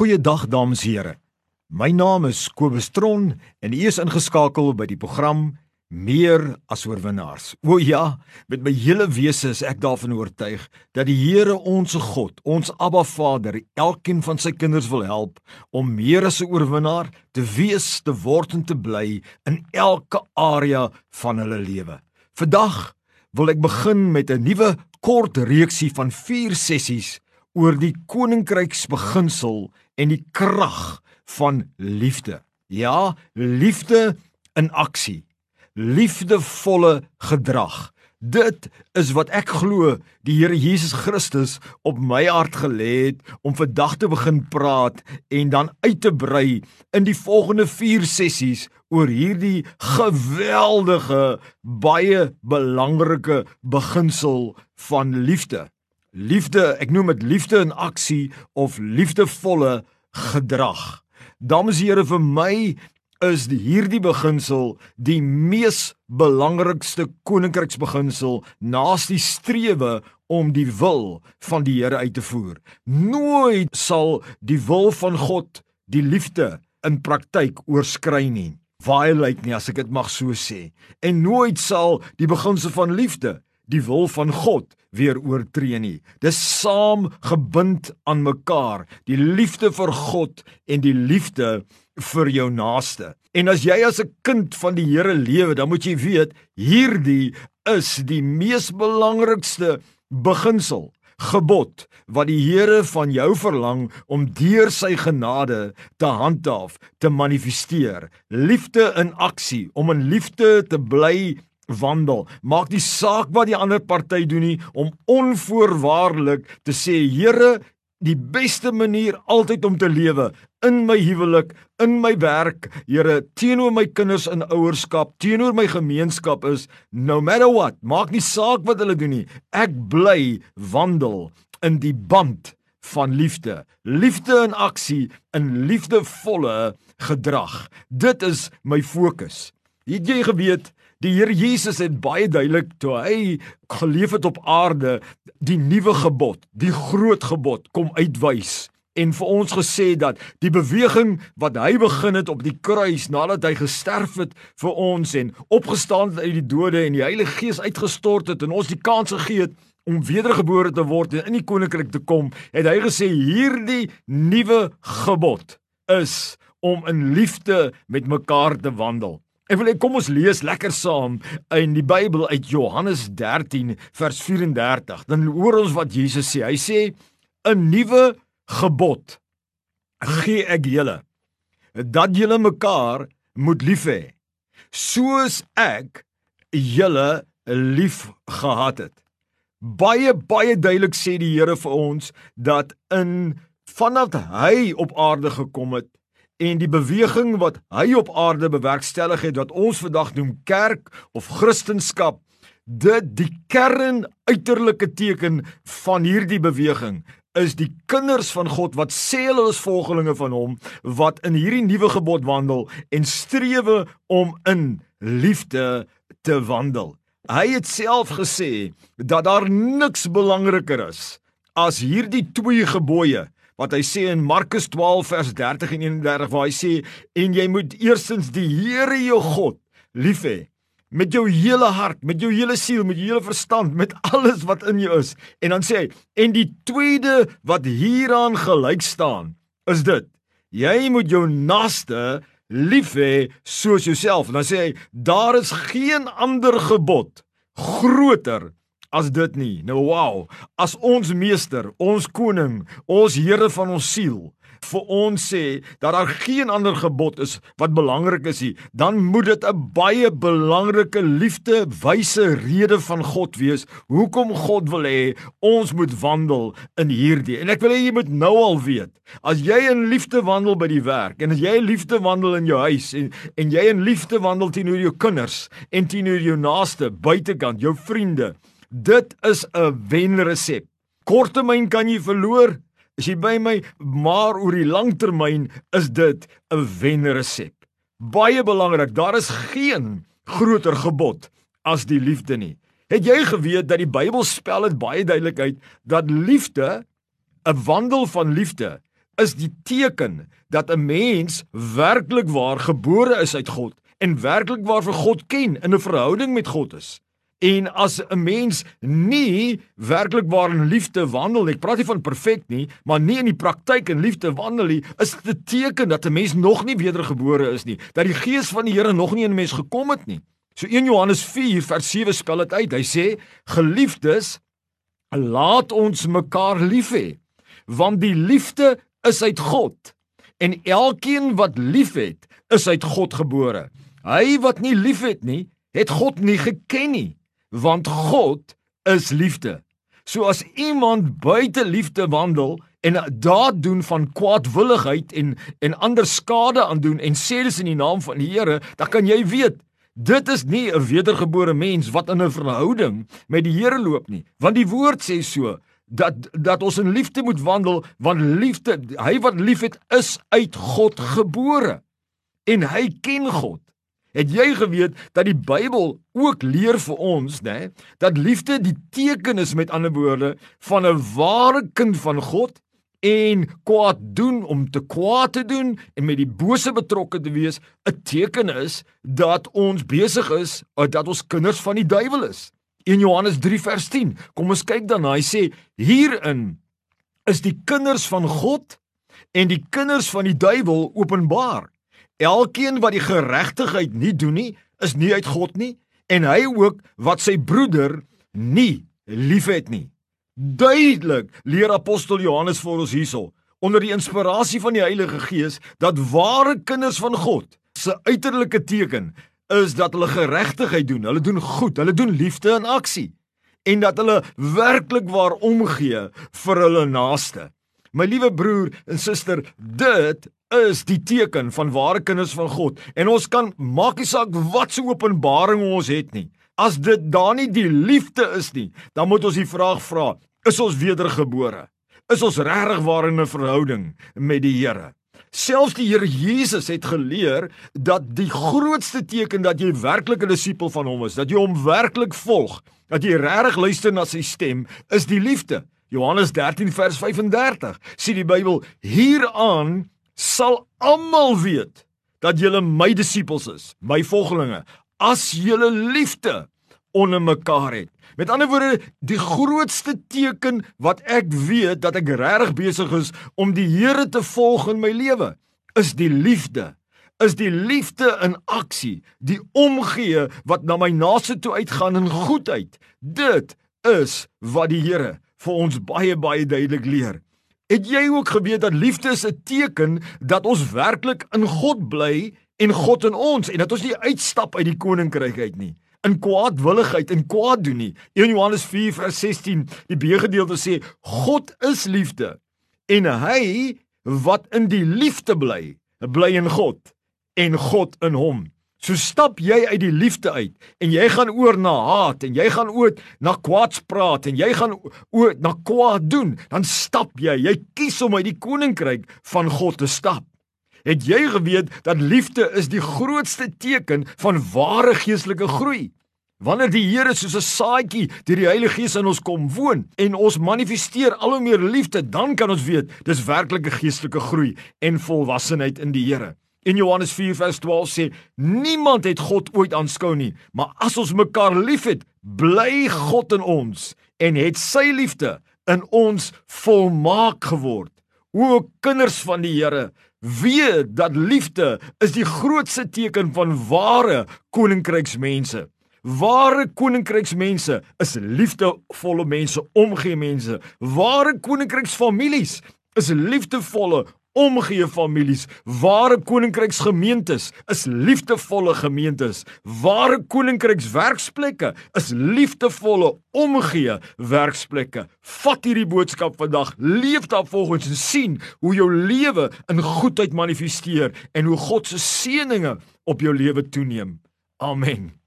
Goeiedag dames en here. My naam is Kobus Tron en u is ingeskakel by die program Meer as oorwinnaars. O ja, met my hele wese is ek daarvan oortuig dat die Here ons God, ons Abba Vader, elkeen van sy kinders wil help om meer as 'n oorwinnaar te wees, te word en te bly in elke area van hulle lewe. Vandag wil ek begin met 'n nuwe kort reeksie van 4 sessies oor die koninkryksbeginsel en die krag van liefde. Ja, liefde in aksie. Liefdevolle gedrag. Dit is wat ek glo die Here Jesus Christus op my hart gelê het om vandag te begin praat en dan uit te brei in die volgende 4 sessies oor hierdie geweldige baie belangrike beginsel van liefde. Liefde, ek noem dit liefde in aksie of liefdevolle gedrag. Dames en here, vir my is hierdie beginsel die mees belangrikste koninkryksbeginsel naas die strewe om die wil van die Here uit te voer. Nooit sal die wil van God die liefde in praktyk oorskry nie. Violate nie as ek dit mag so sê. En nooit sal die beginsel van liefde die wil van God weer oortree nie. Dis saam gebind aan mekaar, die liefde vir God en die liefde vir jou naaste. En as jy as 'n kind van die Here lewe, dan moet jy weet, hierdie is die mees belangrikste beginsel, gebod wat die Here van jou verlang om deur sy genade te handhaaf, te manifesteer. Liefde in aksie, om in liefde te bly wandel. Maak nie saak wat die ander party doen nie om onvoorwaardelik te sê Here, die beste manier altyd om te lewe in my huwelik, in my werk, Here, teenoor my kinders in ouerskap, teenoor my gemeenskap is no matter what, maak nie saak wat hulle doen nie. Ek bly wandel in die band van liefde. Liefde in aksie, in liefdevolle gedrag. Dit is my fokus. Het jy geweet Die Here Jesus het baie duidelik toe hy geleef het op aarde die nuwe gebod, die groot gebod kom uitwys en vir ons gesê dat die beweging wat hy begin het op die kruis nadat hy gesterf het vir ons en opgestaan het uit die dode en die Heilige Gees uitgestort het en ons die kans gegee het om wedergebore te word en in die koninkryk te kom, het hy gesê hierdie nuwe gebod is om in liefde met mekaar te wandel. En wil ek kom ons lees lekker saam in die Bybel uit Johannes 13 vers 34. Dan hoor ons wat Jesus sê. Hy sê 'n nuwe gebod gee ek julle dat julle mekaar moet lief hê soos ek julle lief gehad het. Baie baie duidelik sê die Here vir ons dat in vanaf hy op aarde gekom het en die beweging wat hy op aarde bewerkstellig het wat ons vandag noem kerk of kristendom dit die kern uiterlike teken van hierdie beweging is die kinders van God wat sê hulle is volgelinge van hom wat in hierdie nuwe gebod wandel en strewe om in liefde te wandel. Hy het self gesê dat daar niks belangriker is as hierdie twee gebooie wat hy sê in Markus 12 vers 30 en 31 waar hy sê en jy moet eerstens die Here jou God lief hê met jou hele hart, met jou hele siel, met jou hele verstand, met alles wat in jou is. En dan sê hy en die tweede wat hieraan gelyk staan is dit jy moet jou naaste lief hê soos jouself. En dan sê hy daar is geen ander gebod groter as dit nie. Nou wow, as ons meester, ons koning, ons Here van ons siel vir ons sê dat daar geen ander gebod is wat belangrik is nie, dan moet dit 'n baie belangrike liefde wyse rede van God wees hoekom God wil hê ons moet wandel in hierdie. En ek wil hê jy moet nou al weet, as jy in liefde wandel by die werk en as jy in liefde wandel in jou huis en en jy in liefde wandel teenoor jou kinders en teenoor jou naaste buitekant, jou vriende, Dit is 'n wenresep. Korttermyn kan jy verloor as jy by my, maar oor die langtermyn is dit 'n wenresep. Baie belangrik, daar is geen groter gebod as die liefde nie. Het jy geweet dat die Bybel spel dit baie duidelik uit dat liefde 'n wandel van liefde is die teken dat 'n mens werklik waar gebore is uit God en werklik waar vir God ken in 'n verhouding met God is. En as 'n mens nie werklik waar in liefde wandel, ek praat nie van perfek nie, maar nie in die praktyk in liefde wandel nie, is dit 'n teken dat 'n mens nog nie wedergebore is nie, dat die gees van die Here nog nie in 'n mens gekom het nie. So 1 Johannes 4 vers 7 spel dit uit. Hy sê: "Geliefdes, laat ons mekaar lief hê, want die liefde is uit God, en elkeen wat liefhet, is uit God gebore." Hy wat nie liefhet nie, het God nie geken nie, want God is liefde. So as iemand buite liefde wandel en 'n daad doen van kwaadwilligheid en en ander skade aan doen en sê dis in die naam van die Here, dan kan jy weet dit is nie 'n wedergebore mens wat in 'n verhouding met die Here loop nie, want die woord sê so dat dat ons in liefde moet wandel want liefde hy wat liefhet is uit God gebore. En hy ken God Het jy geweet dat die Bybel ook leer vir ons, né, dat liefde die teken is met ander woorde van 'n ware kind van God en kwaad doen om te kwaad te doen en met die bose betrokke te wees, 'n teken is dat ons besig is dat ons kinders van die duiwel is. In Johannes 3 vers 10. Kom ons kyk dan, hy sê hierin is die kinders van God en die kinders van die duiwel openbaar. Elkeen wat die geregtigheid nie doen nie, is nie uit God nie en hy ook wat sy broeder nie liefhet nie. Duidelik leer apostel Johannes vir ons hierso onder die inspirasie van die Heilige Gees dat ware kinders van God se uiterlike teken is dat hulle geregtigheid doen, hulle doen goed, hulle doen liefde in aksie en dat hulle werklik waar omgee vir hulle naaste. My liewe broer en suster, dit is die teken van ware kinders van God en ons kan maak nie saak wat se openbaring ons het nie. As dit dan nie die liefde is nie, dan moet ons die vraag vra: Is ons wedergebore? Is ons regtig waar in 'n verhouding met die Here? Selfs die Here Jesus het geleer dat die grootste teken dat jy werklik 'n disipel van hom is, dat jy hom werklik volg, dat jy regtig luister na sy stem, is die liefde. Johannes 13 vers 35 sê die Bybel hieraan sal almal weet dat julle my disippels is, my volgelinge, as julle liefde onder mekaar het. Met ander woorde, die grootste teken wat ek weet dat ek regtig besig is om die Here te volg in my lewe, is die liefde. Is die liefde in aksie, die omgee wat na my naaste toe uitgaan in goedheid. Dit is wat die Here vir ons baie baie duidelik leer. Het jy ook geweet dat liefde is 'n teken dat ons werklik in God bly en God in ons en dat ons nie uitstap uit die koninkryk uit nie in kwaadwilligheid en kwaad doen nie. 1 Johannes 4:16 die B-gedeelte sê God is liefde en hy wat in die liefde bly, bly in God en God in hom. So stap jy uit die liefde uit en jy gaan oor na haat en jy gaan oor na kwaadspraat en jy gaan oor na kwaad doen, dan stap jy, jy kies om uit die koninkryk van God te stap. Het jy geweet dat liefde is die grootste teken van ware geestelike groei? Wanneer die Here soos 'n saadjie deur die Heilige Gees in ons kom woon en ons manifesteer al hoe meer liefde, dan kan ons weet dis werklike geestelike groei en volwassenheid in die Here. In Johannes 4:12 sê niemand het God ooit aanskou nie, maar as ons mekaar liefhet, bly God in ons en het sy liefde in ons volmaak geword. O kinders van die Here, weet dat liefde is die grootste teken van ware koninkryksmense. Ware koninkryksmense is liefdevolle mense, omgee mense. Ware koninkryksfamilies is liefdevolle, omgee families, ware koninkryksgemeentes is liefdevolle gemeentes. Ware koninkrykswerksplekke is liefdevolle omgee werksplekke. Vat hierdie boodskap vandag, leef daarvolgens en sien hoe jou lewe in goedheid manifesteer en hoe God se seënings op jou lewe toeneem. Amen.